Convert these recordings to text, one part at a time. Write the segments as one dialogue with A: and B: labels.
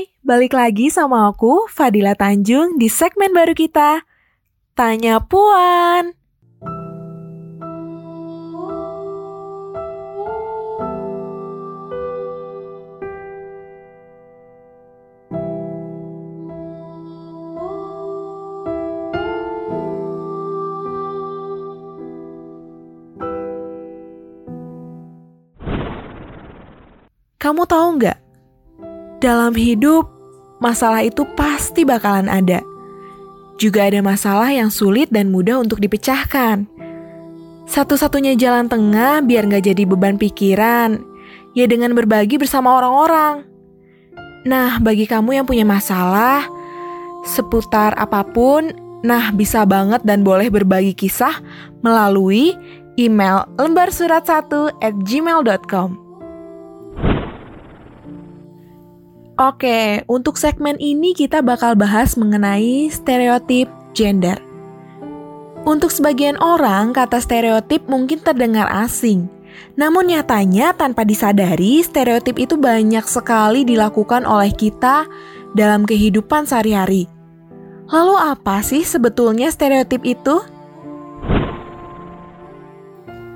A: Hai, balik lagi sama aku, Fadila Tanjung, di segmen baru kita, Tanya Puan. Kamu tahu nggak? Dalam hidup, masalah itu pasti bakalan ada. Juga ada masalah yang sulit dan mudah untuk dipecahkan. Satu-satunya jalan tengah biar nggak jadi beban pikiran, ya dengan berbagi bersama orang-orang. Nah, bagi kamu yang punya masalah, seputar apa pun, nah bisa banget dan boleh berbagi kisah melalui email lembar surat 1 at gmail.com. Oke, untuk segmen ini kita bakal bahas mengenai stereotip gender. Untuk sebagian orang, kata stereotip mungkin terdengar asing. Namun nyatanya tanpa disadari, stereotip itu banyak sekali dilakukan oleh kita dalam kehidupan sehari-hari. Lalu apa sih sebetulnya stereotip itu?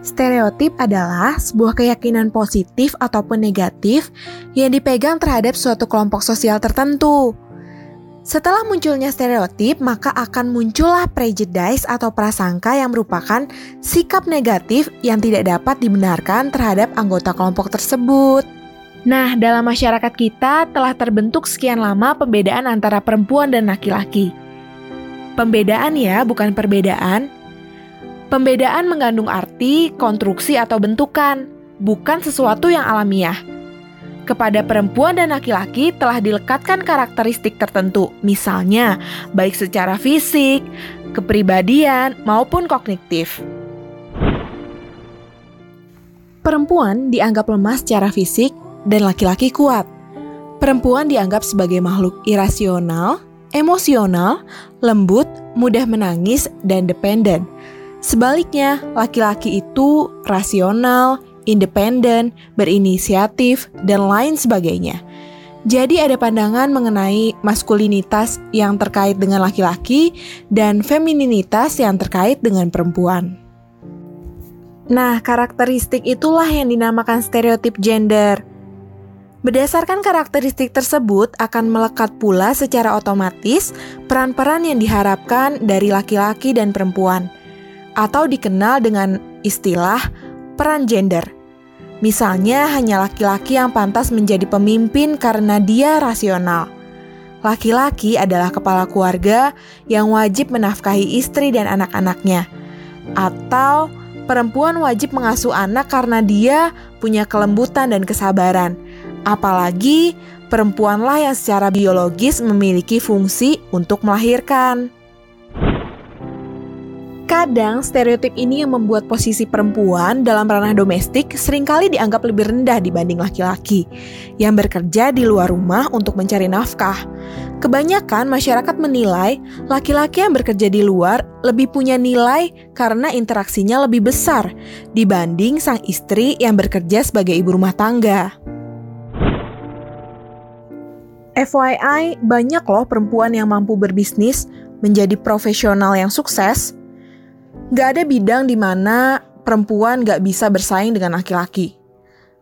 A: Stereotip adalah sebuah keyakinan positif ataupun negatif yang dipegang terhadap suatu kelompok sosial tertentu. Setelah munculnya stereotip, maka akan muncullah prejudice atau prasangka yang merupakan sikap negatif yang tidak dapat dibenarkan terhadap anggota kelompok tersebut. Nah, dalam masyarakat kita telah terbentuk sekian lama pembedaan antara perempuan dan laki-laki. Pembedaan ya, bukan perbedaan. Pembedaan mengandung arti, konstruksi, atau bentukan, bukan sesuatu yang alamiah. Kepada perempuan dan laki-laki telah dilekatkan karakteristik tertentu, misalnya baik secara fisik, kepribadian, maupun kognitif. Perempuan dianggap lemah secara fisik dan laki-laki kuat. Perempuan dianggap sebagai makhluk irasional, emosional, lembut, mudah menangis, dan dependen. Sebaliknya, laki-laki itu rasional, independen, berinisiatif, dan lain sebagainya. Jadi ada pandangan mengenai maskulinitas yang terkait dengan laki-laki dan femininitas yang terkait dengan perempuan. Nah, karakteristik itulah yang dinamakan stereotip gender. Berdasarkan karakteristik tersebut akan melekat pula secara otomatis peran-peran yang diharapkan dari laki-laki dan perempuan – atau dikenal dengan istilah peran gender. Misalnya, hanya laki-laki yang pantas menjadi pemimpin karena dia rasional. Laki-laki adalah kepala keluarga yang wajib menafkahi istri dan anak-anaknya, atau perempuan wajib mengasuh anak karena dia punya kelembutan dan kesabaran. Apalagi perempuanlah yang secara biologis memiliki fungsi untuk melahirkan. Kadang stereotip ini yang membuat posisi perempuan dalam ranah domestik sering kali dianggap lebih rendah dibanding laki-laki yang bekerja di luar rumah untuk mencari nafkah. Kebanyakan masyarakat menilai laki-laki yang bekerja di luar lebih punya nilai karena interaksinya lebih besar dibanding sang istri yang bekerja sebagai ibu rumah tangga. FYI, banyak loh perempuan yang mampu berbisnis, menjadi profesional yang sukses, Gak ada bidang di mana perempuan gak bisa bersaing dengan laki-laki.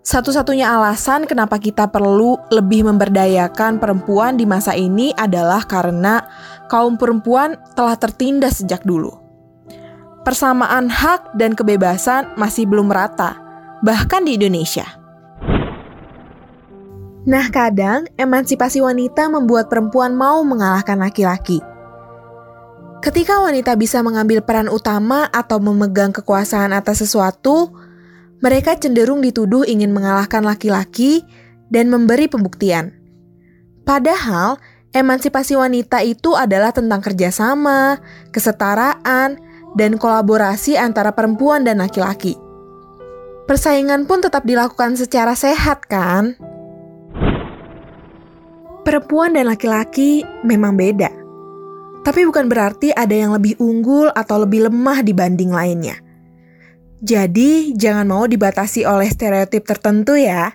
A: Satu-satunya alasan kenapa kita perlu lebih memberdayakan perempuan di masa ini adalah karena kaum perempuan telah tertindas sejak dulu. Persamaan hak dan kebebasan masih belum merata, bahkan di Indonesia. Nah, kadang emansipasi wanita membuat perempuan mau mengalahkan laki-laki. Ketika wanita bisa mengambil peran utama atau memegang kekuasaan atas sesuatu, mereka cenderung dituduh ingin mengalahkan laki-laki dan memberi pembuktian. Padahal, emansipasi wanita itu adalah tentang kerjasama, kesetaraan, dan kolaborasi antara perempuan dan laki-laki. Persaingan pun tetap dilakukan secara sehat, kan? Perempuan dan laki-laki memang beda tapi bukan berarti ada yang lebih unggul atau lebih lemah dibanding lainnya. Jadi, jangan mau dibatasi oleh stereotip tertentu ya.